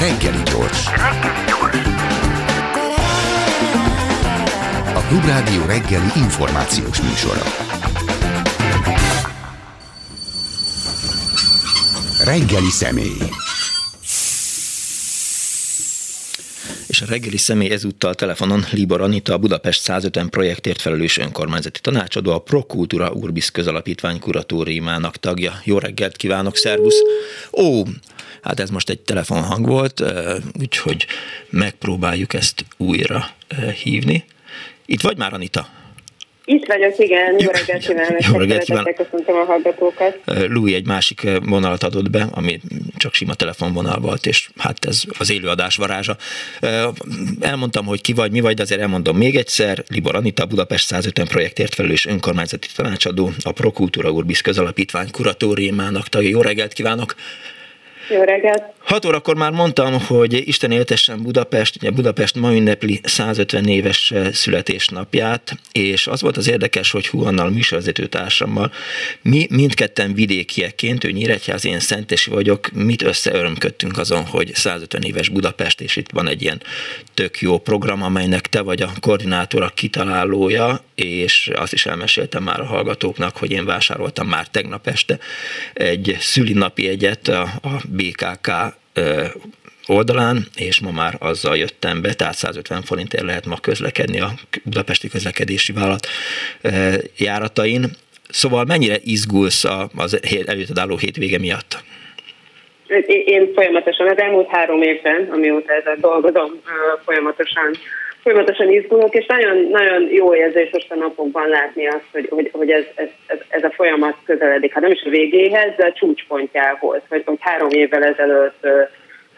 Reggeli gyors. A Klubrádió reggeli információs műsora. Reggeli személy. és a reggeli személy ezúttal telefonon Libor Anita, a Budapest 150 projektért felelős önkormányzati tanácsadó, a Prokultúra Urbis közalapítvány kuratóriumának tagja. Jó reggelt kívánok, szervusz! Ó, hát ez most egy telefonhang volt, úgyhogy megpróbáljuk ezt újra hívni. Itt vagy már, Anita? Itt vagyok, igen. Jó reggelt kívánok. Jó reggelt kívánok. Köszöntöm a hallgatókat. Louis egy másik vonalat adott be, ami csak sima telefonvonal volt, és hát ez az élőadás varázsa. Elmondtam, hogy ki vagy, mi vagy, de azért elmondom még egyszer. Libor Anita, Budapest 150 projektért felelős önkormányzati tanácsadó, a Prokultúra Urbis közalapítvány kuratóriumának tagja. Jó reggelt kívánok! Jó reggelt! 6 órakor már mondtam, hogy Isten éltessen Budapest, ugye Budapest ma ünnepli 150 éves születésnapját, és az volt az érdekes, hogy Huannal műsorvezető társammal, mi mindketten vidékieként, ő Nyíregyház, én Szentesi vagyok, mit összeörömködtünk azon, hogy 150 éves Budapest, és itt van egy ilyen tök jó program, amelynek te vagy a koordinátora, kitalálója, és azt is elmeséltem már a hallgatóknak, hogy én vásároltam már tegnap este egy szülinapi egyet a, a BKK oldalán, és ma már azzal jöttem be, tehát 150 forintért lehet ma közlekedni a Budapesti Közlekedési Vállalat járatain. Szóval mennyire izgulsz az előtted álló hétvége miatt? Én folyamatosan, az elmúlt három évben, amióta ezzel dolgozom, folyamatosan folyamatosan izgulok, és nagyon, nagyon jó érzés most a napokban látni azt, hogy, hogy, hogy ez, ez, ez a folyamat közeledik, hát nem is a végéhez, de a csúcspontjához, hogy, hogy három évvel ezelőtt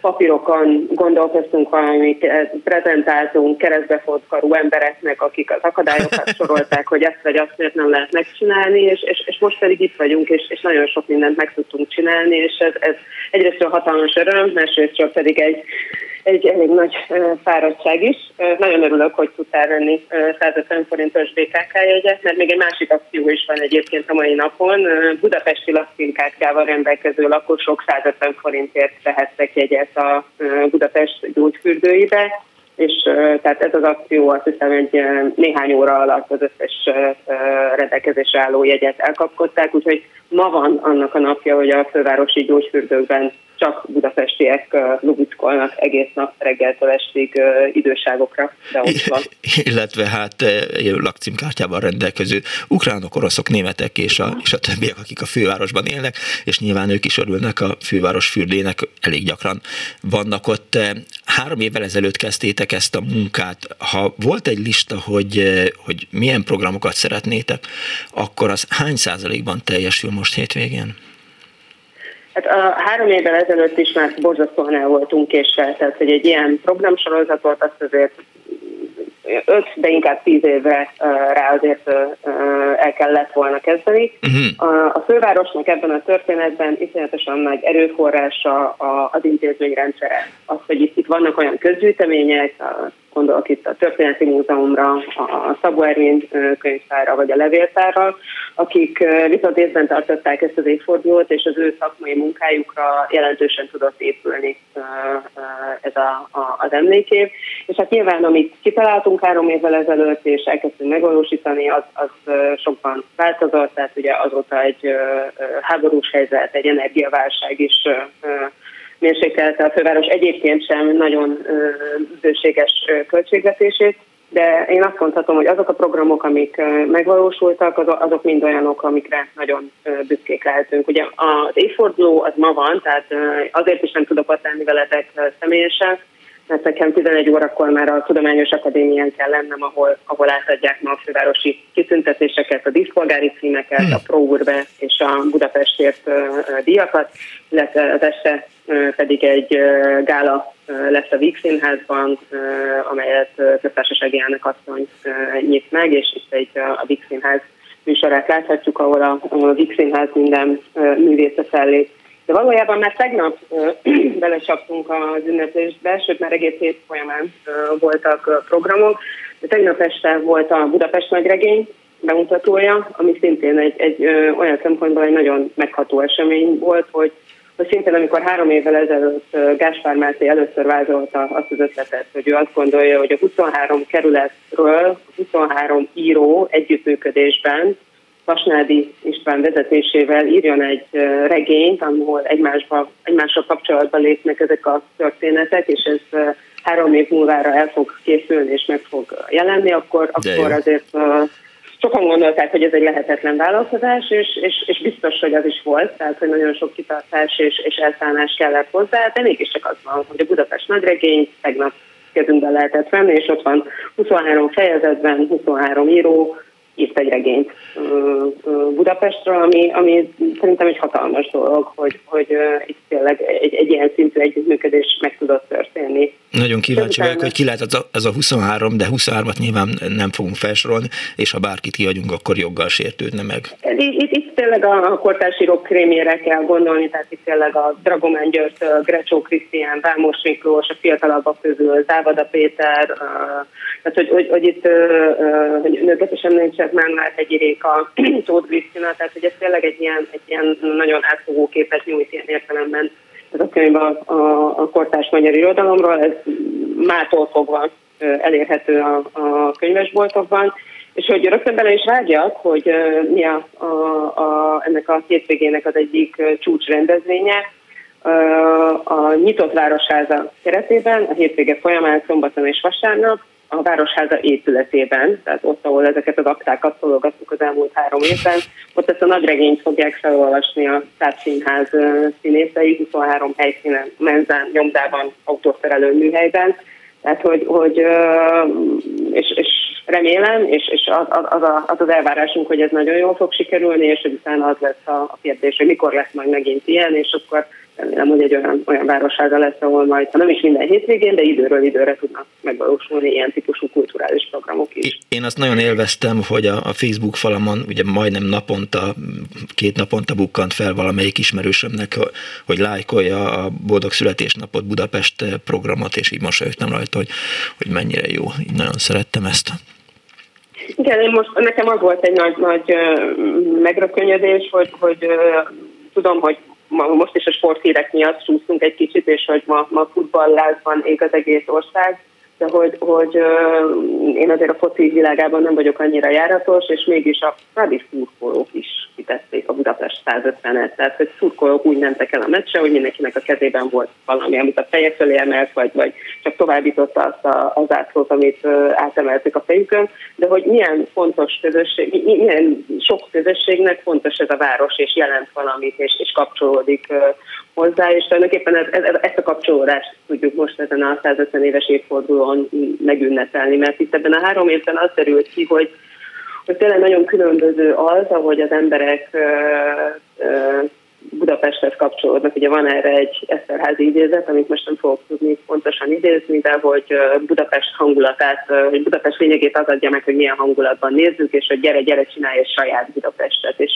papírokon gondolkoztunk valamit, prezentáltunk keresztbefordkarú embereknek, akik az akadályokat sorolták, hogy ezt vagy azt miért nem lehet megcsinálni, és, és, és most pedig itt vagyunk, és, és nagyon sok mindent meg tudtunk csinálni, és ez, ez egyrészt hatalmas öröm, másrészt pedig egy, egy elég nagy fáradtság is. Nagyon örülök, hogy tudtál venni 150 forintos BKK jegyet, mert még egy másik akció is van egyébként a mai napon. Budapesti lakszínkártyával rendelkező lakosok 150 forintért vehettek jegyet a Budapest gyógyfürdőibe, és tehát ez az akció azt hiszem egy néhány óra alatt az összes rendelkezésre álló jegyet elkapkodták, úgyhogy ma van annak a napja, hogy a fővárosi gyógyfürdőkben csak budapestiek lubickolnak egész nap reggeltől estig időságokra beosztva. Illetve hát lakcímkártyával rendelkező ukránok, oroszok, németek és a, és a többiek, akik a fővárosban élnek, és nyilván ők is örülnek a főváros fürdének, elég gyakran vannak ott. Három évvel ezelőtt kezdtétek ezt a munkát. Ha volt egy lista, hogy, hogy milyen programokat szeretnétek, akkor az hány százalékban teljesül most hétvégén? Hát a három évvel ezelőtt is már borzasztóan el voltunk késsel, tehát hogy egy ilyen programsorozatot azt azért öt, de inkább tíz évre rá azért el kellett volna kezdeni. Uh-huh. A fővárosnak ebben a történetben iszonyatosan nagy erőforrása az intézményrendszere. Az, hogy itt, itt vannak olyan közgyűjtemények, gondolok itt a Történeti Múzeumra, a Szabó Ervin könyvtárra vagy a levéltárra, akik viszont észben tartották ezt az évfordulót, és az ő szakmai munkájukra jelentősen tudott épülni ez a, a, az emlékév. És hát nyilván, amit kitaláltunk három évvel ezelőtt, és elkezdtünk megvalósítani, az, az sokban változott, tehát ugye azóta egy háborús helyzet, egy energiaválság is mérsékelte a főváros egyébként sem nagyon bőséges költségvetését, de én azt mondhatom, hogy azok a programok, amik megvalósultak, azok mind olyanok, amikre nagyon büszkék lehetünk. Ugye az évforduló az ma van, tehát azért is nem tudok ott lenni veletek személyesen, mert nekem 11 órakor már a Tudományos Akadémián kell lennem, ahol, ahol átadják ma a fővárosi kitüntetéseket, a díszpolgári címeket, hmm. a ProUrbe és a Budapestért díjakat, illetve az este pedig egy gála lesz a Víg Színházban, amelyet köztársasági elnök asszony nyit meg, és itt egy a Víg Színház műsorát láthatjuk, ahol a Víg Színház minden művésze fellép. De valójában már tegnap belecsaptunk az ünneplésbe, sőt már egész hét folyamán voltak programok, de tegnap este volt a Budapest nagyregény bemutatója, ami szintén egy, egy olyan szempontból egy nagyon megható esemény volt, hogy hogy szintén amikor három évvel ezelőtt Gáspár Máté először vázolta azt az ötletet, hogy ő azt gondolja, hogy a 23 kerületről 23 író együttműködésben Vasnádi István vezetésével írjon egy regényt, ahol egymásba, egymással kapcsolatban lépnek ezek a történetek, és ez három év múlvára el fog készülni és meg fog jelenni, akkor, akkor azért sokan gondolták, hogy ez egy lehetetlen vállalkozás, és, és, és biztos, hogy az is volt, tehát hogy nagyon sok kitartás és, és elszállás kellett hozzá, de mégiscsak az van, hogy a Budapest nagyregény tegnap kezünkben lehetett venni, és ott van 23 fejezetben, 23 író, írt egy regényt Budapestről, ami, ami szerintem egy hatalmas dolog, hogy, hogy itt tényleg egy, egy ilyen szintű együttműködés meg tudott történni. Nagyon kíváncsi vagyok, hogy ki lehet ez a, ez a 23, de 23-at nyilván nem fogunk felsorolni, és ha bárkit kiadjunk, akkor joggal sértődne meg. Itt, itt, itt tényleg a kortárs írók krémjére kell gondolni, tehát itt tényleg a Dragomán György, Grecsó Krisztián, Vámos Miklós, a fiatalabbak közül Závada Péter, tehát hogy, hogy, hogy itt hogy nőket is említsek, már egy Réka, Tóth Krisztina, tehát hogy ez tényleg egy ilyen, egy ilyen nagyon átfogó képet nyújt ilyen értelemben. Ez a könyv a, a, a kortárs magyar irodalomról, ez mától fogva elérhető a, a könyvesboltokban, és hogy rögtön bele is vágjak, hogy mi a, a, a, ennek a hétvégének az egyik csúcsrendezvénye, a Nyitott Városháza keretében a hétvége folyamán szombaton és vasárnap a Városháza épületében, tehát ott, ahol ezeket az aktákat szologattuk az elmúlt három évben, ott ezt a nagy regényt fogják felolvasni a Színház színészei, 23 helyszínen, menzán, nyomdában, autószerelő műhelyben. Tehát, hogy, hogy és, és remélem, és, és az, az, az, az elvárásunk, hogy ez nagyon jól fog sikerülni, és hogy utána az lesz a, a kérdés, hogy mikor lesz majd megint ilyen, és akkor remélem, hogy egy olyan, olyan várossága lesz, ahol majd, ha nem is minden hétvégén, de időről időre tudnak megvalósulni ilyen típusú kulturális programok is. Én azt nagyon élveztem, hogy a, a Facebook falamon ugye majdnem naponta, két naponta bukkant fel valamelyik ismerősömnek, hogy lájkolja a Boldog Születésnapot Budapest programot, és így mosolyogtam rajta, hogy, hogy mennyire jó. Így nagyon szerettem ezt. Igen, én most, nekem az volt egy nagy, nagy megrökönyödés, hogy, hogy tudom, hogy most is a sporthírek miatt súszunk egy kicsit, és hogy ma, ma futballlázban ég az egész ország, de hogy, hogy én azért a foci világában nem vagyok annyira járatos, és mégis a fradi szurkolók is kitették a Budapest 150-et, tehát hogy szurkolók úgy mentek el a meccse, hogy mindenkinek a kezében volt valami, amit a feje fölé emelt, vagy, vagy csak továbbította azt a, az átlót, amit átemeltek a fejükön, de hogy milyen fontos közösség, milyen sok közösségnek fontos ez a város, és jelent valamit, és, és kapcsolódik hozzá, és tulajdonképpen ez, ez, ezt a kapcsolódást tudjuk most ezen a 150 éves évfordulón megünnepelni, mert itt ebben a három évben az derült ki, hogy, hogy tényleg nagyon különböző az, ahogy az emberek Budapesthez kapcsolódnak. Ugye van erre egy Eszterházi idézet, amit most nem fogok tudni pontosan idézni, de hogy Budapest hangulatát, hogy Budapest lényegét az adja meg, hogy milyen hangulatban nézzük, és hogy gyere, gyere, csinálj egy saját Budapestet. És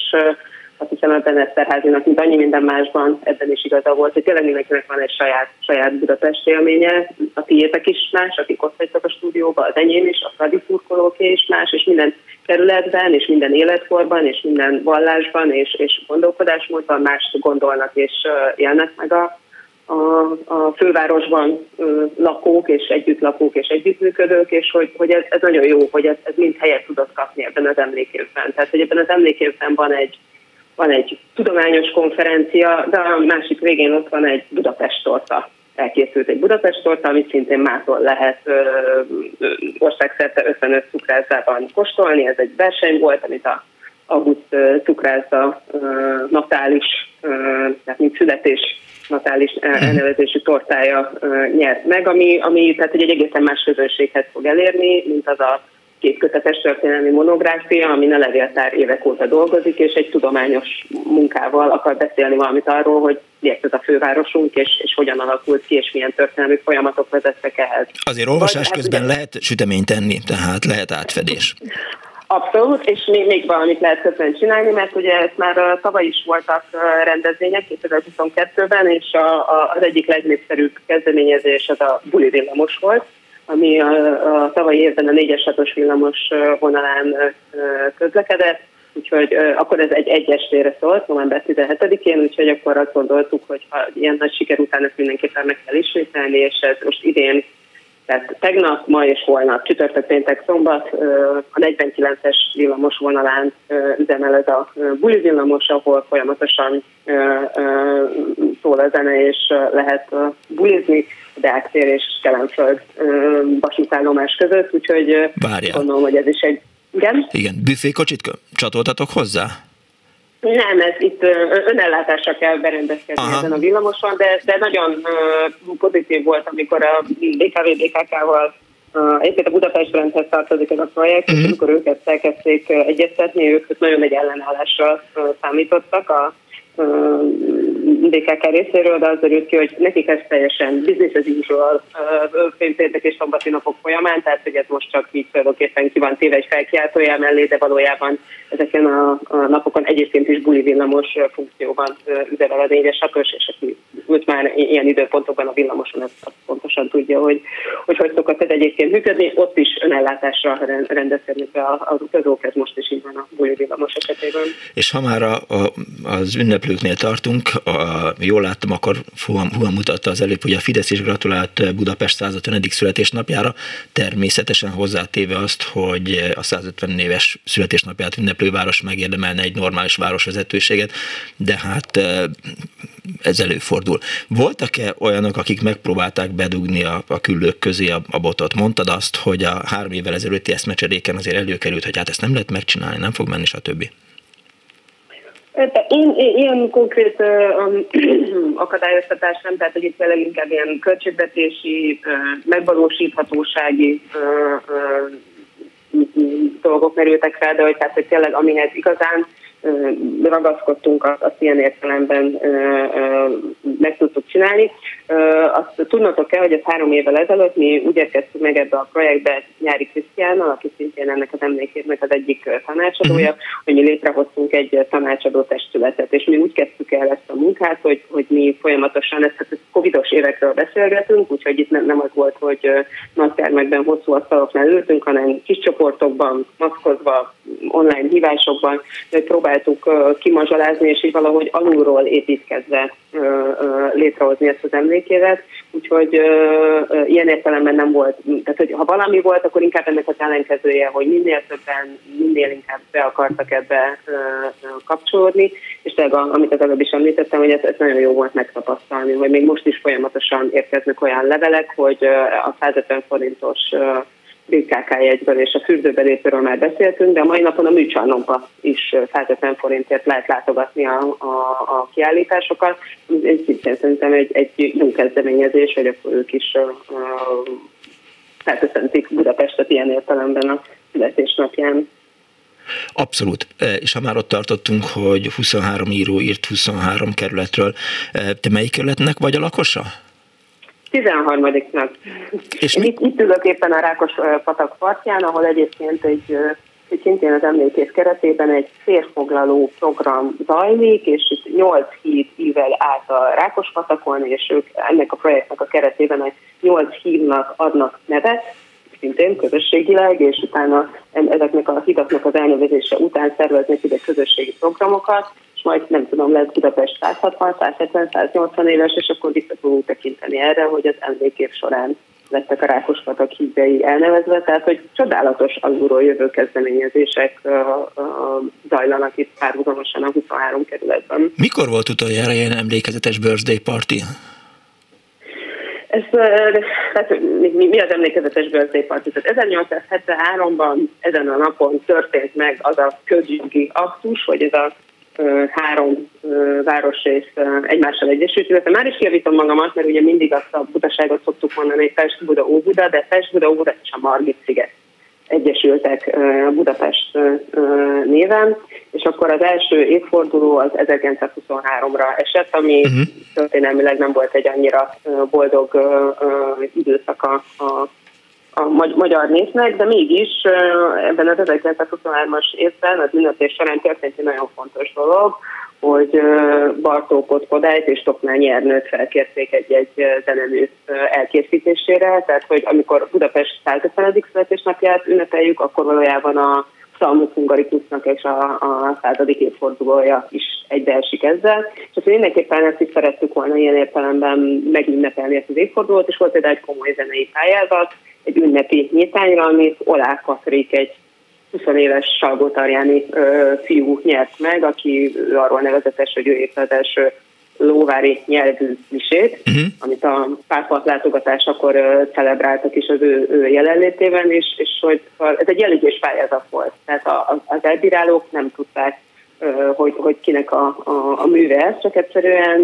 azt hiszem ebben Eszterházinak, mint annyi minden másban, ebben is igaza volt, hogy tényleg mindenkinek van egy saját, saját Budapest élménye, a tiétek is más, akik ott vagytok a stúdióban, az enyém is, a Fradi szurkolóké is más, és minden területben, és minden életkorban, és minden vallásban, és, és gondolkodásmódban más gondolnak, és élnek meg a, a, a fővárosban lakók, és együtt lakók, és együttműködők, és hogy, hogy ez, ez nagyon jó, hogy ez, ez mind helyet tudott kapni ebben az emlékévben. Tehát, hogy ebben az emlékévben van egy, van egy tudományos konferencia, de a másik végén ott van egy Budapest torta. Elkészült egy Budapest torta, amit szintén mától lehet ö, ö, országszerte 55 cukrázában kóstolni. Ez egy verseny volt, amit a August cukrázza natális, tehát mint születés natális mhm. elnevezésű tortája nyert meg, ami, ami tehát egy egészen más közönséghez fog elérni, mint az a két kötetes történelmi monográfia, ami a levéltár évek óta dolgozik, és egy tudományos munkával akar beszélni valamit arról, hogy miért ez a fővárosunk, és, és hogyan alakult ki, és milyen történelmi folyamatok vezettek ehhez. Azért olvasás Vagy, közben hát, lehet süteményt tenni, tehát lehet átfedés. Abszolút, és még, még valamit lehet közben csinálni, mert ugye ezt már tavaly is voltak rendezvények 2022-ben, és a, a, az egyik legnépszerűbb kezdeményezés az a buli villamos volt, ami a, a tavalyi évben a 4-es 6-os villamos vonalán közlekedett, úgyhogy akkor ez egy egy estére szólt, november 17-én, úgyhogy akkor azt gondoltuk, hogy ha ilyen nagy siker után ezt mindenképpen meg kell ismételni, és ez most idén tehát tegnap, ma és holnap, csütörtök, péntek, szombat a 49-es villamos vonalán üzemel ez a buli villamos, ahol folyamatosan szól a zene, és lehet bulizni Deák és Kelenföld vasútállomás között, úgyhogy Várjál. gondolom, hogy ez is egy... Igen? Igen, büfékocsit csatoltatok hozzá? Nem, ez itt önellátásra kell berendezkedni Aha. ezen a villamoson, de, de nagyon pozitív volt, amikor a BKV BKK-val Egyébként a Budapest rendhez tartozik ez a projekt, uh-huh. és mhm. amikor őket elkezdték egyeztetni, ők nagyon egy ellenállással számítottak a BKK részéről, de az derült ki, hogy nekik ez teljesen business as usual péntérdek és szombati napok folyamán, tehát hogy ez most csak így tulajdonképpen ki van téve egy felkiáltójel mellé, de valójában ezeken a, a napokon egyébként is buli villamos funkcióban üzemel a négyes sakos, és aki ült már ilyen időpontokban a villamoson, azt pontosan tudja, hogy hogy, hogy szokott ez egyébként működni. Ott is önellátásra rendezkednek be az utazók, ez most is így van a buli villamos esetében. És ha már a, a, az ünneplőknél tartunk, a, jól láttam, akkor Fuhan, Fuhan mutatta az előbb, hogy a Fidesz is gratulált Budapest 150. születésnapjára, természetesen hozzátéve azt, hogy a 150 éves születésnapját ünneplő város megérdemelne egy normális városvezetőséget, de hát ez előfordul. Voltak-e olyanok, akik megpróbálták bedugni a, a küllők közé a, a botot? Mondtad azt, hogy a három évvel ezelőtti eszmecseréken azért előkerült, hogy hát ezt nem lehet megcsinálni, nem fog menni, stb. Én, ilyen konkrét akadályoztatás nem, tehát hogy itt tényleg inkább ilyen költségvetési, megvalósíthatósági dolgok merültek fel, de hogy, tehát, hogy tényleg amihez igazán ragaszkodtunk, azt ilyen értelemben meg tudtuk csinálni. Azt tudnotok kell, hogy ez három évvel ezelőtt mi úgy érkeztünk meg ebbe a projektbe Nyári Krisztiánnal, aki szintén ennek az emlékérnek az egyik tanácsadója, uh-huh. hogy mi létrehoztunk egy tanácsadó testületet, és mi úgy kezdtük el ezt a munkát, hogy, hogy mi folyamatosan, ezt, ezt covidos évekről beszélgetünk, úgyhogy itt nem, nem az volt, hogy nagy termekben hosszú asztaloknál ültünk, hanem kis csoportokban, maszkozva, online hívásokban, hogy próbáltuk kimazsalázni, és így valahogy alulról építkezve létrehozni ezt az emlékévet, úgyhogy ilyen értelemben nem volt, tehát hogy ha valami volt, akkor inkább ennek az ellenkezője, hogy minél többen, minél inkább be akartak ebbe kapcsolódni, és tényleg, amit az előbb is említettem, hogy ez, ez nagyon jó volt megtapasztalni, hogy még most is folyamatosan érkeznek olyan levelek, hogy a 150 forintos BKK jegyből és a fürdőbelépőről már beszéltünk, de a mai napon a műcsarnokba is 150 forintért lehet látogatni a, a, a kiállításokat. Ez szintén szerintem egy, egy jó kezdeményezés, hogy akkor ők is felköszöntik Budapestet ilyen értelemben a születésnapján. Abszolút. És ha már ott tartottunk, hogy 23 író írt 23 kerületről, te melyik kerületnek vagy a lakosa? 13-nak. És mi? Itt, itt ülök éppen a Rákos patak partján, ahol egyébként egy, szintén az emlékész keretében egy férfoglaló program zajlik, és itt 8 híd ível át a Rákos patakon, és ők ennek a projektnek a keretében egy 8 hídnak adnak nevet, szintén közösségileg, és utána ezeknek a hidaknak az elnevezése után szerveznek ide közösségi programokat, majd nem tudom, lesz Budapest 160, 170, 180 éves, és akkor vissza fogunk tekinteni erre, hogy az emlékév során lettek a Rákospatak hívei elnevezve, tehát hogy csodálatos alulról jövő kezdeményezések uh, uh, zajlanak itt párhuzamosan a 23 kerületben. Mikor volt utoljára ilyen emlékezetes birthday party? Ez, tehát, mi, mi az emlékezetes birthday party? 1873-ban ezen a napon történt meg az a közjogi aktus, hogy ez a három városrész egymással egyesült, illetve már is javítom magamat, mert ugye mindig azt a butaságot szoktuk mondani, hogy Pest, Buda, Óbuda, de Pest, Buda, Óbuda és a Margit sziget egyesültek Budapest néven, és akkor az első évforduló az 1923-ra esett, ami uh-huh. történelmileg nem volt egy annyira boldog időszaka a a magyar népnek, de mégis ebben az 1923-as évben az ünnepés során történt egy nagyon fontos dolog, hogy Bartókot Kodályt és Tokmány Ernőt felkérték egy-egy zenemű elkészítésére, tehát hogy amikor Budapest 150. születésnapját ünnepeljük, akkor valójában a Salmus Hungarikusnak és a, a századik évfordulója is egybeesik ezzel. És azt mindenképpen ezt is szerettük volna ilyen értelemben megünnepelni ezt az évfordulót, és volt például egy komoly zenei pályázat, egy ünnepi nyitányra, amit Olá Katrik, egy 20 éves Salgótarjáni fiú nyert meg, aki arról nevezetes, hogy ő épp az első lóvári nyelvű misét, uh-huh. amit a pápa látogatásakor celebráltak is az ő, ő jelenlétében, és, és hogy ez egy eléggés pályázat volt. Tehát a, az elbírálók nem tudták hogy, hogy kinek a, a, a műve ez, csak egyszerűen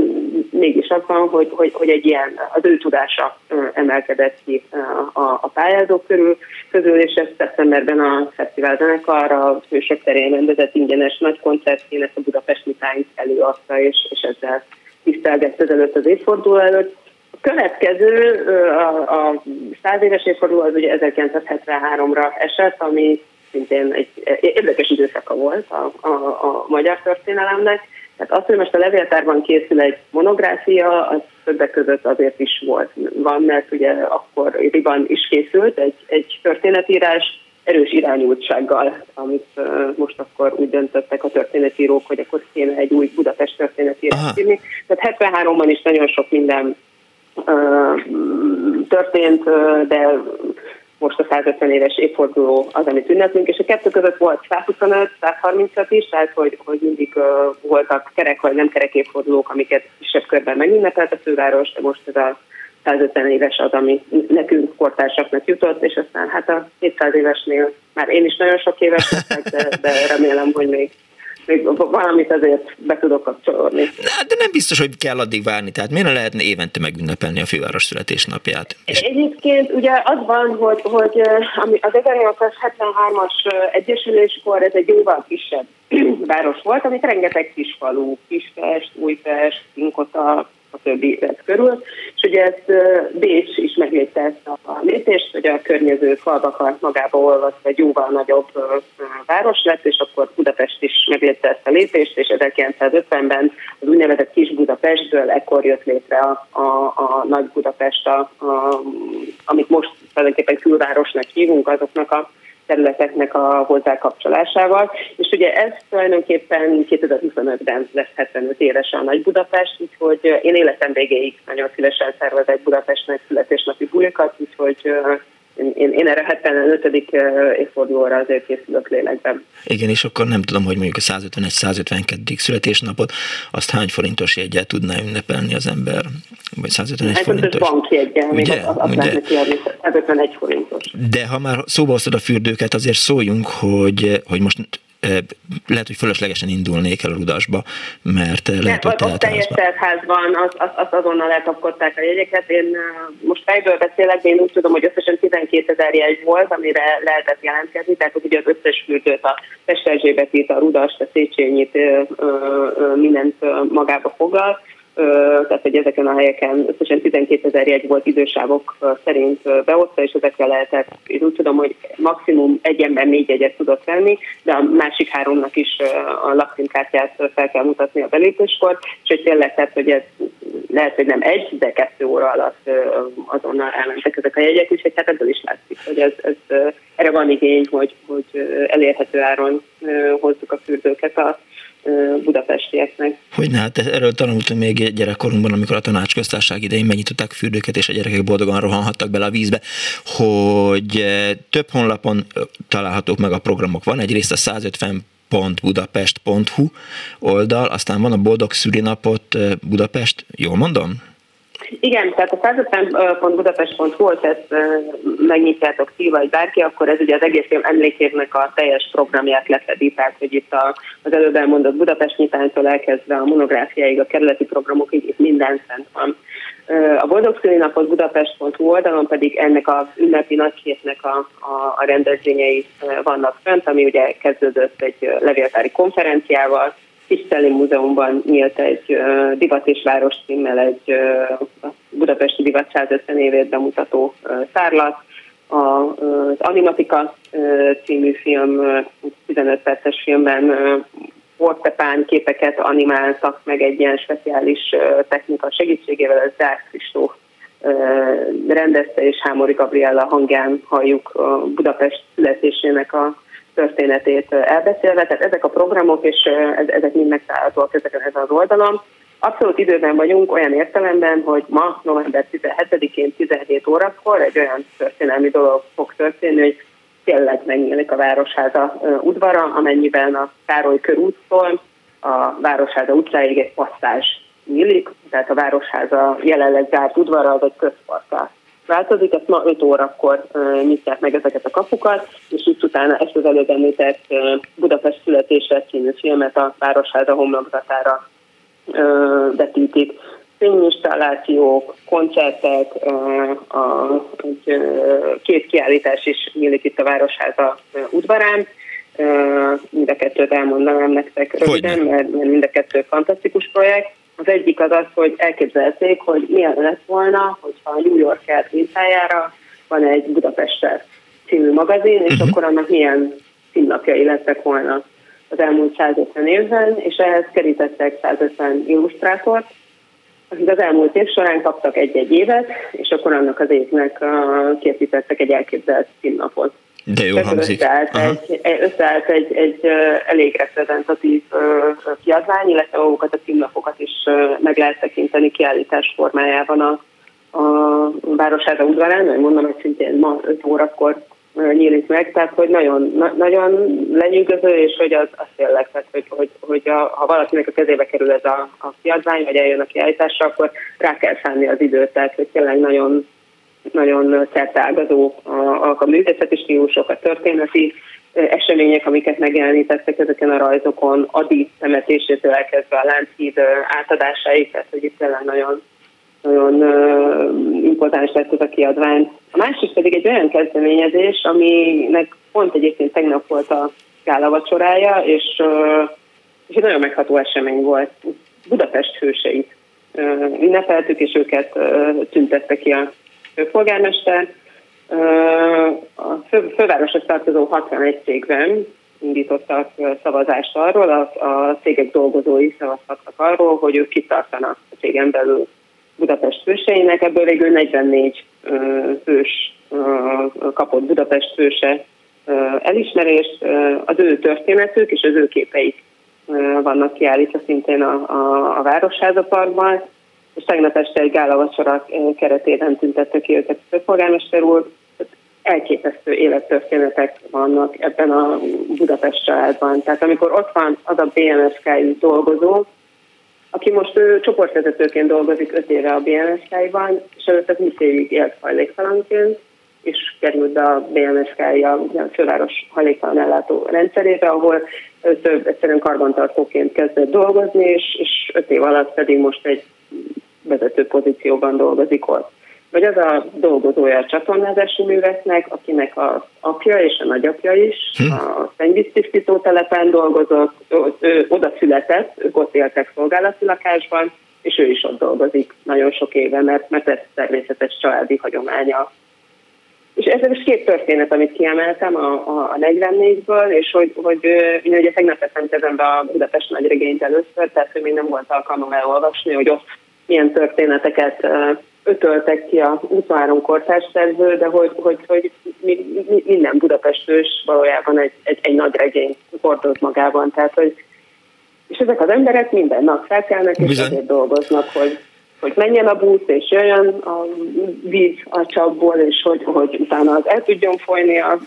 mégis az van, hogy, hogy, hogy egy ilyen, az ő tudása emelkedett ki a, a pályázók körül, közül, és ezt szeptemberben a fesztivál zenekar a Hősök terén rendezett ingyenes nagy koncertjén ezt a Budapesti Times előadta, és, és ezzel tisztelgett ezelőtt az évforduló előtt. A következő, a, a 100 éves évforduló az ugye 1973-ra esett, ami szintén egy érdekes időszaka volt a, a, a magyar történelemnek. Tehát az, hogy most a levéltárban készül egy monográfia, az többek között azért is volt. Van, mert ugye akkor Riban is készült egy, egy történetírás, erős irányultsággal, amit uh, most akkor úgy döntöttek a történetírók, hogy akkor kéne egy új Budapest történetírást írni. Tehát 73-ban is nagyon sok minden uh, történt, de most a 150 éves évforduló az, amit ünneplünk, és a kettő között volt 125, 135 is, tehát hogy, hogy mindig uh, voltak kerek vagy nem kerek évfordulók, amiket kisebb körben megünnepelt a főváros, de most ez a 150 éves az, ami nekünk kortársaknak jutott, és aztán hát a 200 évesnél már én is nagyon sok éves leszek, de, de remélem, hogy még még valamit azért be tudok kapcsolódni. De nem biztos, hogy kell addig várni, tehát miért lehetne évente megünnepelni a főváros születésnapját? És... Egyébként ugye az van, hogy, hogy ami az 1873-as egyesüléskor ez egy jóval kisebb város volt, amit rengeteg kis falu, Kispest, Újpest, Inkota, a többi lett körül, és ugye ezt Bécs is meglétte ezt a lépést, hogy a környező falvakat magába olvasva egy jóval nagyobb város lett, és akkor Budapest is meglétte ezt a lépést, és 1950-ben az úgynevezett Kis Budapestből ekkor jött létre a, a, a Nagy Budapest, a, a, amit most tulajdonképpen külvárosnak hívunk, azoknak a területeknek a hozzákapcsolásával. És ugye ez tulajdonképpen 2025-ben lesz 75 éves a Nagy Budapest, úgyhogy én életem végéig nagyon szívesen szervezek Budapestnek születésnapi bulikat, úgyhogy én, én erre 75. évfordulóra azért készülök lélekben. Igen, és akkor nem tudom, hogy mondjuk a 151-152. születésnapot, azt hány forintos jegyel tudná ünnepelni az ember? Vagy 151 hát, forintos? banki jegyel, még azt, ugye? lehetne kiadni, 151 forintos. De ha már szóba hoztad a fürdőket, azért szóljunk, hogy, hogy most lehet, hogy fölöslegesen indulnék el a rudasba, mert lehet, hogy ott teljes teltházban az, az, az azonnal elkapkodták a jegyeket. Én most fejből beszélek, de én úgy tudom, hogy összesen 12 ezer jegy volt, amire lehetett jelentkezni, tehát ugye az összes fürdőt, a Pesterzsébetit, a Rudast, a Széchenyit, mindent magába foglal tehát hogy ezeken a helyeken összesen 12 ezer jegy volt idősávok szerint beosztva, és ezekre lehetett, én úgy tudom, hogy maximum egy ember négy jegyet tudott venni, de a másik háromnak is a lakcímkártyát fel kell mutatni a belépéskor, és hogy tényleg, tehát, hogy ez lehet, hogy nem egy, de kettő óra alatt azonnal elmentek ezek a jegyek, úgyhogy hát ebből is látszik, hogy ez, ez erre van igény, hogy, hogy elérhető áron hozzuk a fürdőket a budapestieknek. Hogy hát erről tanultunk még gyerekkorunkban, amikor a tanácsköztárság idején megnyitották fürdőket, és a gyerekek boldogan rohanhattak bele a vízbe, hogy több honlapon találhatók meg a programok. Van egyrészt a 150 budapest.hu oldal, aztán van a Boldog Szülinapot Budapest, jól mondom? Igen, tehát a 150.budapest.hu, hogy ezt megnyitjátok ti, vagy bárki, akkor ez ugye az egész év emlékévnek a teljes programját lefedi, tehát hogy itt a, az előbb elmondott Budapest nyitánytól elkezdve a monográfiáig, a kerületi programokig, itt minden szent van. A Boldog Napot Budapest.hu oldalon pedig ennek az ünnepi nagyképnek a, a, a rendezvényei vannak fönt, ami ugye kezdődött egy levéltári konferenciával, Tiszteli Múzeumban nyílt egy uh, Divat és Város címmel egy uh, Budapesti Divat 150 évét bemutató uh, szárlat. A, az Animatika című film, uh, 15 perces filmben uh, Ortepán képeket animáltak meg egy ilyen speciális technika segítségével, ez Zárk Kristóf rendezte, és Hámori Gabriella hangján halljuk a Budapest születésének a történetét elbeszélve, tehát ezek a programok, és ezek mind megtalálhatóak ezeken ezen az oldalon. Abszolút időben vagyunk olyan értelemben, hogy ma november 17-én 17 órakor egy olyan történelmi dolog fog történni, hogy tényleg megnyílik a Városháza udvara, amennyiben a Károly körúttól a Városháza utcáig egy passzázs nyílik, tehát a Városháza jelenleg zárt udvara az egy közparkká változik, ezt ma 5 órakor nyitják meg ezeket a kapukat, és itt utána ezt az előbb említett Budapest születésre című filmet a Városháza homlokzatára vetítik. Fényinstallációk, koncertek, a, egy, két kiállítás is nyílik itt a Városháza udvarán. Mind a kettőt elmondanám nektek röviden, mert mind a kettő fantasztikus projekt. Az egyik az az, hogy elképzelték, hogy milyen lett volna, hogyha a New Yorker mintájára van egy Budapester című magazin, és uh-huh. akkor annak milyen színnapjai lettek volna az elmúlt 150 évben, és ehhez kerítettek 150 illusztrátort, akik az elmúlt év során kaptak egy-egy évet, és akkor annak az évnek készítettek egy elképzelt színnapot. De jó hangzik. Összeállt, egy, összeállt egy, egy elég reprezentatív kiadvány, illetve magukat a címlapokat is meg lehet tekinteni kiállítás formájában a, a Városháza udvarán, hogy mondom, hogy szintén ma 5 órakor nyílik meg, tehát hogy nagyon, na, nagyon lenyűgöző, és hogy az, az tényleg, tehát hogy, hogy, hogy a, ha valakinek a kezébe kerül ez a, a kiadvány, vagy eljön a kiállításra, akkor rá kell szállni az időt, tehát hogy tényleg nagyon, nagyon szertágazó a, a, a művészeti stílusok, a történeti események, amiket megjelenítettek ezeken a rajzokon, Adi temetésétől elkezdve a Lánchíd átadásáig, tehát hogy itt tényleg nagyon, nagyon uh, impozáns lett ez a kiadvány. A másik pedig egy olyan kezdeményezés, aminek pont egyébként tegnap volt a gála vacsorája, és, uh, és egy nagyon megható esemény volt. Budapest hőseit uh, ünnepeltük, és őket uh, tüntette ki a főpolgármester. A fő, fővároshoz tartozó 61 cégben indítottak szavazást arról, a, a cégek dolgozói szavaztak arról, hogy ők kitartanak a cégen belül Budapest főseinek, ebből végül 44 fős kapott Budapest főse elismerést, az ő történetük és az ő képeik vannak kiállítva szintén a, a, a Városháza Parkban, és tegnap este egy gálavacsora keretében tüntette ki őket a főpolgármester úr. Elképesztő élettörténetek vannak ebben a Budapest családban. Tehát amikor ott van az a BNSK dolgozó, aki most ő csoportvezetőként dolgozik öt éve a BNSK-ban, és előtte 20 évig élt hajléktalanként, és került be a BNSK a főváros hajléktalan ellátó rendszerébe, ahol több egyszerűen karbantartóként kezdett dolgozni, és, és öt év alatt pedig most egy vezető pozícióban dolgozik ott. Vagy az a dolgozója a csatornázási műveknek, akinek az apja és a nagyapja is hm. a szennyvíztisztító telepen dolgozott, ő oda született, ők ott éltek szolgálati lakásban, és ő is ott dolgozik nagyon sok éve, mert, mert ez természetes családi hagyománya. És ez most két történet, amit kiemeltem a, a, a 44-ből, és hogy, hogy ugye tegnap tettem kezembe a Budapest nagyregényt először, tehát hogy még nem volt alkalmam elolvasni, hogy ott milyen történeteket ötöltek ki a 23 kortárs szerző, de hogy, hogy, hogy minden budapestős valójában egy, egy, egy nagy regény hordoz magában. Tehát, hogy, és ezek az emberek minden nap felkelnek, és Bizony. azért dolgoznak, hogy, hogy menjen a busz, és jöjjön a víz a csapból, és hogy, hogy utána az el tudjon folyni a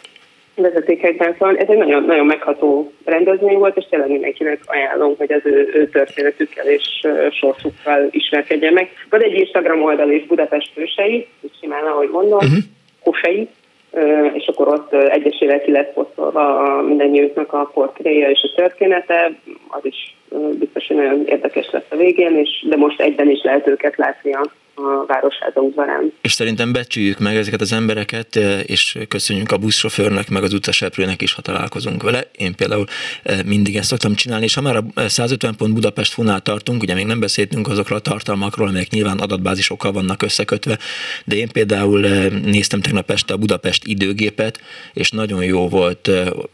vezetékekben. Szóval ez egy nagyon, nagyon megható rendezvény volt, és tényleg mindenkinek ajánlom, hogy az ő, ő történetükkel és sorsukkal ismerkedjen meg. Van egy Instagram oldal is Budapest fősei, simán, ahogy mondom, uh-huh. kosei, és akkor ott egyesével ki lesz posztolva a mindennyiüknek a portréja és a története, az is biztos, hogy nagyon érdekes lesz a végén, és, de most egyben is lehet őket látni a Városháza udvarán. És szerintem becsüljük meg ezeket az embereket, eh, és köszönjük a buszsofőrnek, meg az utaseprőnek is, ha találkozunk vele. Én például eh, mindig ezt szoktam csinálni, és ha már a 150 pont Budapest funál tartunk, ugye még nem beszéltünk azokról a tartalmakról, amelyek nyilván adatbázisokkal vannak összekötve, de én például eh, néztem tegnap este a Budapest időgépet, és nagyon jó volt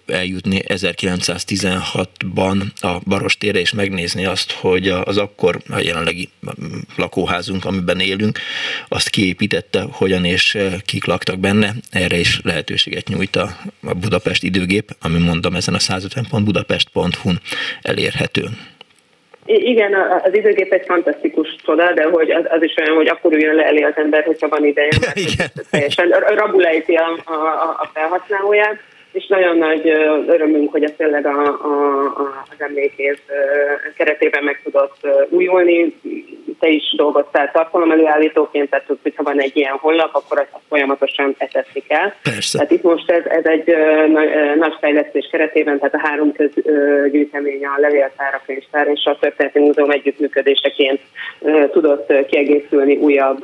eljutni 1916-ban a Barostére, és megnézni azt, hogy az akkor a jelenlegi lakóházunk, amiben élünk, azt kiépítette, hogyan és kik laktak benne, erre is lehetőséget nyújt a Budapest időgép, ami mondom ezen a 150 budapest.hu-n elérhető. Igen, az időgép egy fantasztikus csoda, de hogy az, az is olyan, hogy akkor üljön le elé az ember, hogyha van ideje, mert teljesen rabulejti a, a, a felhasználóját és nagyon nagy örömünk, hogy ez tényleg a, a, a, az emlékév keretében meg tudott újulni. Te is dolgoztál tartalom előállítóként, tehát hogyha van egy ilyen honlap, akkor azt folyamatosan etetni kell. Persze. Tehát itt most ez, ez egy nagy fejlesztés keretében, tehát a három közgyűjtemény, a levéltár, a könyvtár és a Történeti Múzeum együttműködéseként tudott kiegészülni újabb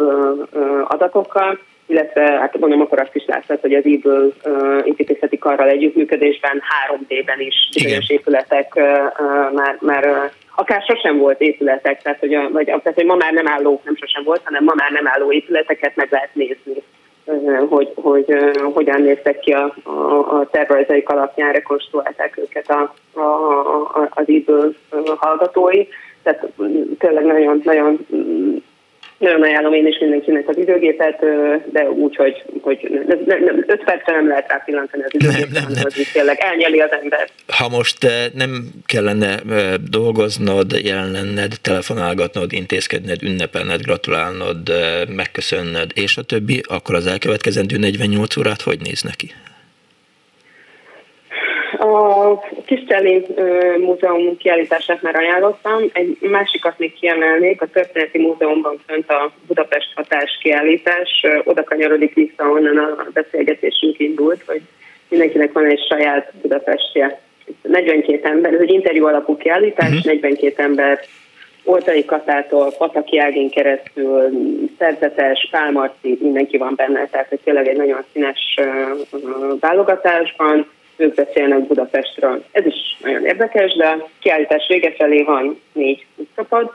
adatokkal illetve hát mondom, akkor azt is látszott, hogy az eBől uh, építészeti karral együttműködésben 3D-ben is bizonyos épületek uh, uh, már, már uh, akár sosem volt épületek, tehát hogy, a, vagy, tehát hogy ma már nem álló, nem sosem volt, hanem ma már nem álló épületeket meg lehet nézni, uh, hogy, hogy uh, hogyan néztek ki a, a, a tervezeik alapján, rekonstruálták őket a, a, a, az eBől hallgatói. Tehát tényleg nagyon, nagyon ajánlom én is mindenkinek az időgépet, de úgy, hogy, hogy nem, nem, öt percre nem lehet rá pillantani az időgépet, nem, nem, nem. az tényleg elnyeli az ember. Ha most nem kellene dolgoznod, jelen lenned, telefonálgatnod, intézkedned, ünnepelned, gratulálnod, megköszönned, és a többi, akkor az elkövetkezendő 48 órát hogy néz neki? A Kistelli Múzeum kiállítását már ajánlottam, egy másikat még kiemelnék, a Történeti Múzeumban fönt a Budapest hatás kiállítás, oda kanyarodik vissza, onnan a beszélgetésünk indult, hogy mindenkinek van egy saját Budapestje. 42 ember, ez egy interjú alapú kiállítás, uh-huh. Mhm. 42 ember Oltai Katától, Pataki Ágén keresztül, szerzetes, Pálmarci, mindenki van benne, tehát hogy tényleg egy nagyon színes válogatásban ők beszélnek Budapestről. Ez is nagyon érdekes, de kiállítás vége felé van négy utcapad,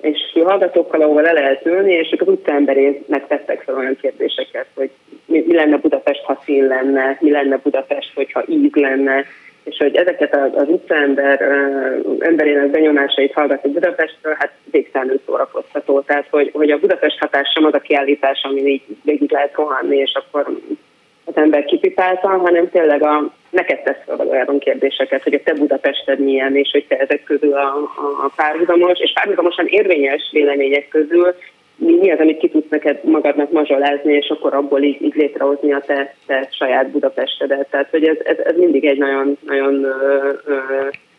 és hallgatókkal, ahol le lehet ülni, és ők az utcaemberének tettek fel olyan kérdéseket, hogy mi, mi lenne Budapest, ha szín lenne, mi lenne Budapest, hogyha íz lenne, és hogy ezeket az, az utcaember emberének benyomásait hallgatni Budapestről, hát végtelenül szórakoztató. Tehát, hogy, hogy a Budapest hatás sem az a kiállítás, ami így végig lehet rohanni, és akkor az ember kipipálta, hanem tényleg a, neked tesz fel valójában kérdéseket, hogy a te Budapested milyen, és hogy te ezek közül a, a, a párhuzamos, és párhuzamosan érvényes vélemények közül mi, az, amit ki tudsz neked magadnak mazsolázni, és akkor abból így, így létrehozni a te, te saját Budapestedet. Tehát, hogy ez, ez, ez mindig egy nagyon, nagyon ö, ö,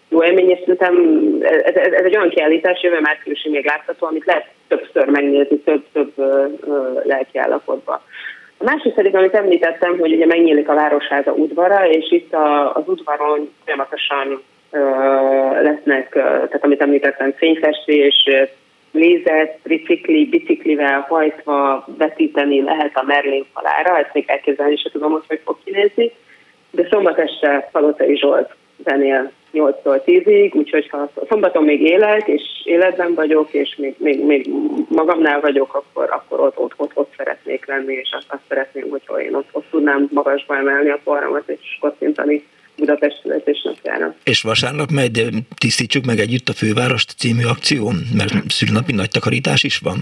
jó élmény, és szerintem ez, ez, ez egy olyan kiállítás, jövő márciusi még látható, amit lehet többször megnézni, több, több ö. A másik pedig, amit említettem, hogy ugye megnyílik a Városháza udvara, és itt a, az udvaron folyamatosan ö, lesznek, ö, tehát amit említettem, fényfestés, lézet, tricikli, biciklivel hajtva vetíteni lehet a Merlin falára, ezt még elképzelni sem tudom, hogy hogy fog kinézni, de szombat este Palotai Zsolt zenél 8-tól 10-ig, úgyhogy ha szombaton még élek, és életben vagyok, és még, még, még magamnál vagyok, akkor, akkor ott, ott, ott, ott szeretnék lenni, és azt, azt szeretném, hogyha én ott, ott tudnám magasba emelni a forramat, és kocintani Budapest születésnapjára. És vasárnap megy, tisztítsuk meg együtt a fővárost című akció, mert szülnapi nagy takarítás is van.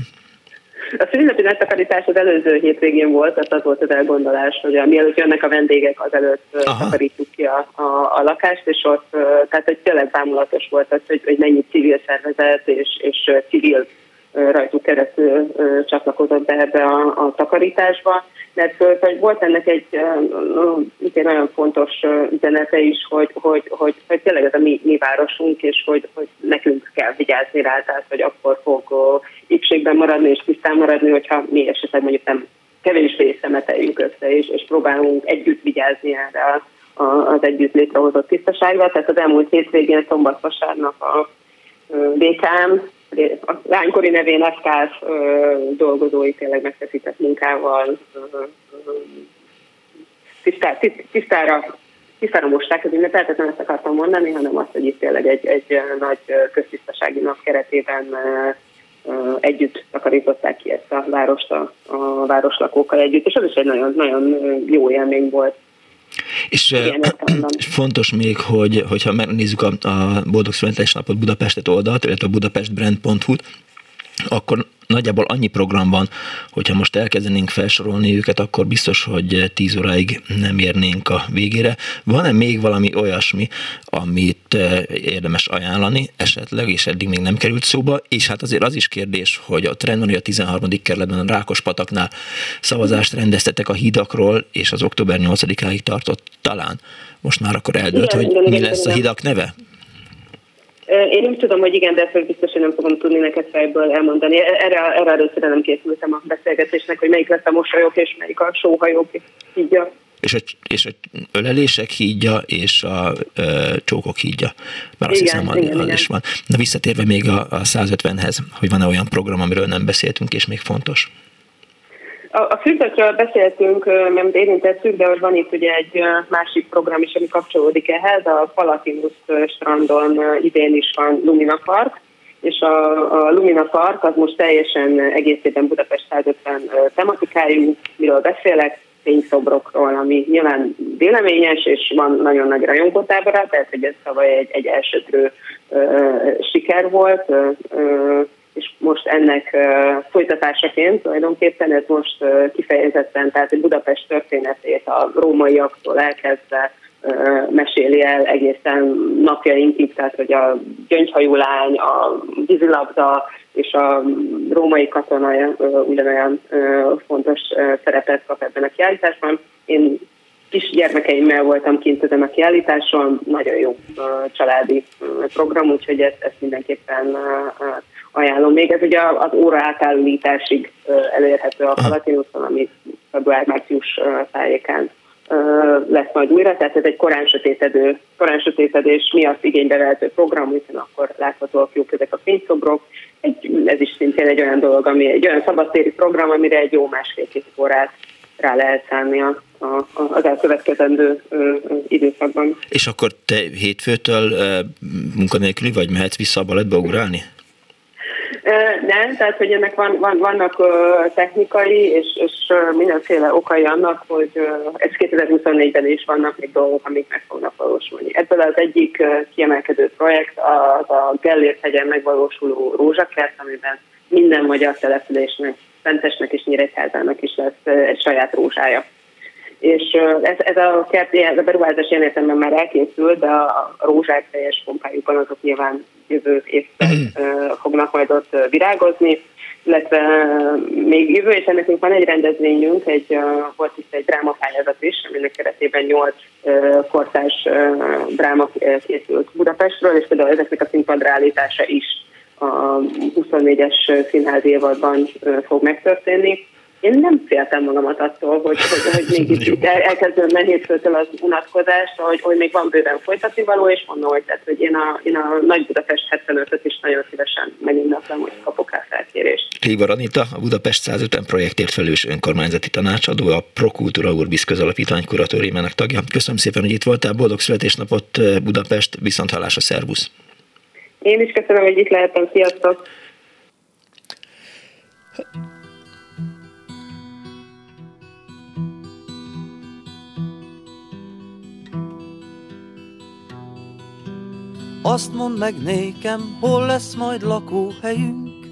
A szülinapi takarítás az előző hétvégén volt, tehát az volt az elgondolás, hogy a, mielőtt jönnek a vendégek, azelőtt Aha. takarítjuk ki a, a, a lakást, és ott, tehát hogy tényleg bámulatos volt az, hogy, hogy mennyi civil szervezet és, és civil rajtuk keresztül csatlakozott be ebbe a, a takarításba, mert hogy volt ennek egy, egy nagyon fontos üzenete is, hogy, hogy, hogy, hogy tényleg ez a mi, mi városunk, és hogy, hogy nekünk kell vigyázni rá, tehát hogy akkor fog épségben maradni és tisztán maradni, hogyha mi esetleg mondjuk nem kevésbé szemeteljünk össze, és, és próbálunk együtt vigyázni erre az együtt létrehozott tisztaságra. Tehát az elmúlt hétvégén szombat-vasárnap a BKM a lánykori nevén FKF dolgozói tényleg megfeszített munkával tisztá, tisztára, tisztára mosták az ünnepet, nem ezt akartam mondani, hanem azt, hogy itt tényleg egy, egy nagy köztisztasági nap keretében együtt takarították ki ezt a várost a, a városlakókkal együtt, és az is egy nagyon, nagyon jó élmény volt. És Igen, fontos még, hogy, hogyha megnézzük a, a Boldog Születésnapot Budapestet oldalt, illetve a budapestbrand.hu-t, akkor nagyjából annyi program van, hogyha most elkezdenénk felsorolni őket, akkor biztos, hogy 10 óráig nem érnénk a végére. Van-e még valami olyasmi, amit eh, érdemes ajánlani esetleg, és eddig még nem került szóba, és hát azért az is kérdés, hogy a trend van, hogy a 13. kerületben a Rákospataknál szavazást rendeztetek a hídakról, és az október 8-áig tartott talán. Most már akkor eldőlt, igen, hogy igen, mi igen, lesz igen. a hídak neve? Én úgy tudom, hogy igen, de ezt biztos, hogy nem fogom tudni neked fejből elmondani. Erre, erre először nem készültem a beszélgetésnek, hogy melyik lesz a mosolyok és melyik a sóhajók hídja. És a, és a ölelések hídja és a ö, csókok hídja. Mert azt igen, hiszem, igen, az igen. is van. Na visszatérve még a, a 150-hez, hogy van-e olyan program, amiről nem beszéltünk, és még fontos? A, a fürdőkről beszéltünk, mert érintettük, de van itt ugye egy másik program is, ami kapcsolódik ehhez. A Palatinus strandon idén is van Lumina Park, és a, a Lumina Park az most teljesen egészében Budapest 150 tematikájú, miről beszélek, fényszobrokról, ami nyilván véleményes, és van nagyon nagy rajongótábora, tehát hogy ez tavaly egy, egy elsőtrő siker volt. Ö, ö, és most ennek folytatásaként tulajdonképpen ez most kifejezetten, tehát a Budapest történetét a rómaiaktól elkezdve meséli el egészen napjainkig, tehát hogy a gyöngyhajú lány, a vízilabda és a római katona ugyanolyan fontos szerepet kap ebben a kiállításban. Én kis gyermekeimmel voltam kint ezen a kiállításon, nagyon jó családi program, úgyhogy ezt, ezt mindenképpen ajánlom. Még ez ugye az óra átállításig elérhető a Palatinuson, ami február-március tájékán lesz majd újra, tehát ez egy korán sötétedő, korán sötétedés miatt igénybe vehető program, hiszen akkor láthatóak jók ezek a fényszobrok. Egy, ez is szintén egy olyan dolog, ami egy olyan szabadtéri program, amire egy jó másfél-két órát rá lehet szállni a, a, az elkövetkezendő ö, időszakban. És akkor te hétfőtől munkanélküli vagy, mehetsz vissza a balettbe ugrálni? Nem, tehát hogy ennek van, van, vannak technikai és, és mindenféle okai annak, hogy ez 2024-ben is vannak még dolgok, amik meg fognak valósulni. Ebből az egyik kiemelkedő projekt az a Gellért hegyen megvalósuló rózsakert, amiben minden magyar településnek, Szentesnek és Nyíregyházának is lesz egy saját rózsája és ez, ez a kert, ez a beruházás ilyen értelemben már elkészült, de a rózsák teljes pompájukban azok nyilván jövő évben fognak majd ott virágozni, illetve még jövő és ennek van egy rendezvényünk, egy, volt itt egy drámapályázat is, aminek keretében nyolc kortárs dráma készült Budapestről, és például ezeknek a színpadra állítása is a 24-es színházi évadban fog megtörténni én nem féltem magamat attól, hogy, hogy, hogy még itt, el, elkezdődne hétfőtől az unatkozás, hogy, hogy még van bőven folytatni való, és mondom, hogy, tehát, hogy én a, én a Nagy Budapest 75-öt is nagyon szívesen megindítom, hogy kapok el felkérést. Livar Anita, a Budapest 150 projektért felelős önkormányzati tanácsadó, a Prokultúra Urbis közalapítvány kuratóriumának tagja. Köszönöm szépen, hogy itt voltál, boldog születésnapot Budapest, viszont hallásra, szervusz! Én is köszönöm, hogy itt lehetem, sziasztok! Azt mondd meg nékem, hol lesz majd lakóhelyünk?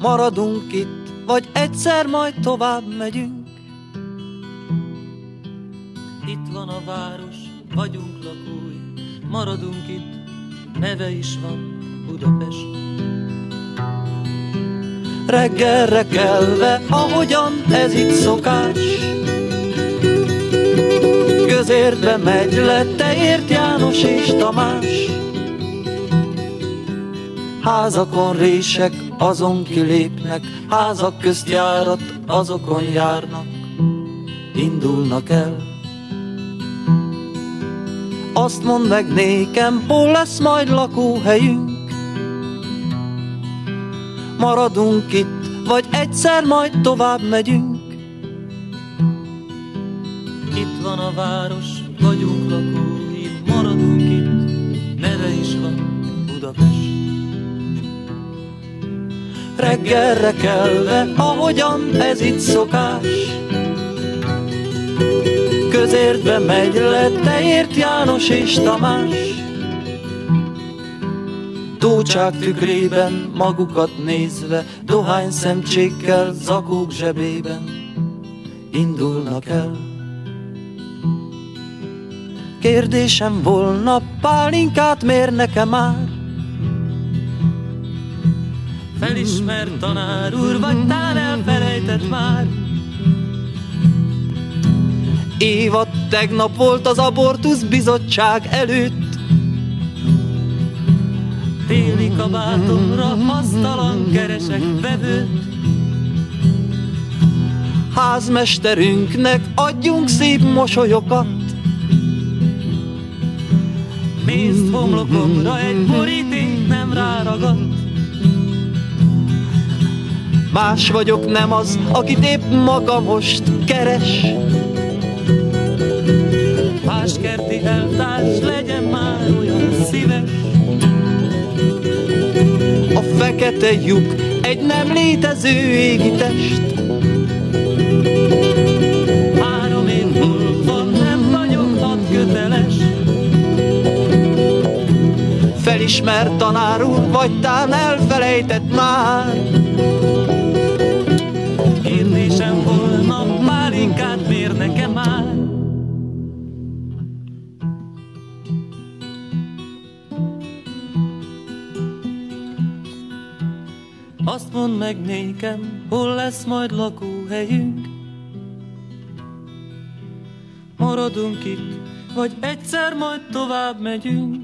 Maradunk itt, vagy egyszer majd tovább megyünk? Itt van a város, vagyunk lakói Maradunk itt, neve is van Budapest. Reggelre kelve, ahogyan ez itt szokás közértbe megy le, te ért János és Tamás. Házakon rések, azon kilépnek, házak közt járat, azokon járnak, indulnak el. Azt mondd meg nékem, hol lesz majd lakóhelyünk? Maradunk itt, vagy egyszer majd tovább megyünk? Van a város, vagyunk lakói, maradunk itt, neve is van Budapest. Reggelre kelve, ahogyan ez itt szokás, közértbe megy le, te ért János és Tamás. tócsák tükrében magukat nézve, dohány szemcsékkel, zakók zsebében indulnak el. Kérdésem volna, pálinkát mér nekem már? Felismert tanár úr, vagy tán elfelejtett már? Évad tegnap volt az abortusz bizottság előtt Téli kabátomra hasztalan keresek vevőt Házmesterünknek adjunk szép mosolyokat Pénzt homlokomra egy boríték nem ráragadt Más vagyok nem az, akit épp maga most keres. Páskerti eltárs legyen már olyan szíves. A fekete lyuk egy nem létező égi test Felismert tanár úr, vagy tán elfelejtett már. Kérdésem volna, pálinkát mér nekem már. Azt mondd meg nékem, hol lesz majd lakóhelyünk. Maradunk itt, vagy egyszer majd tovább megyünk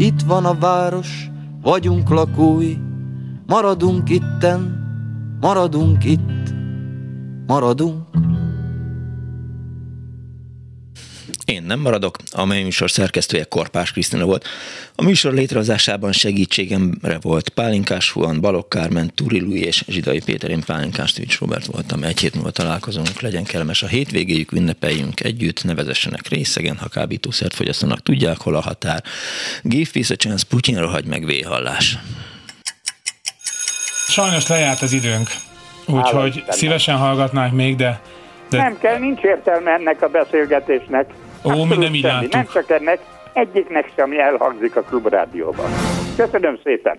Itt van a város, vagyunk lakói. Maradunk itten, maradunk itt, maradunk Én nem maradok, amely műsor szerkesztője Korpás Krisztina volt. A műsor létrehozásában segítségemre volt Pálinkás Huan, Balok Kármen, Turi Lui és Zsidai Péter, én Pálinkás Tűcs Robert voltam. Egy hét múlva találkozunk, legyen kellemes a hétvégéjük, ünnepeljünk együtt, nevezessenek részegen, ha kábítószert fogyasztanak, tudják, hol a határ. Give peace a chance, Putyin rohagy meg véhallás. Sajnos lejárt az időnk, úgyhogy szívesen hallgatnánk még, de... de... Nem kell, nincs értelme ennek a beszélgetésnek. Ó, mi nem így Nem csak ennek, egyiknek sem elhangzik a klubrádióban. Köszönöm szépen!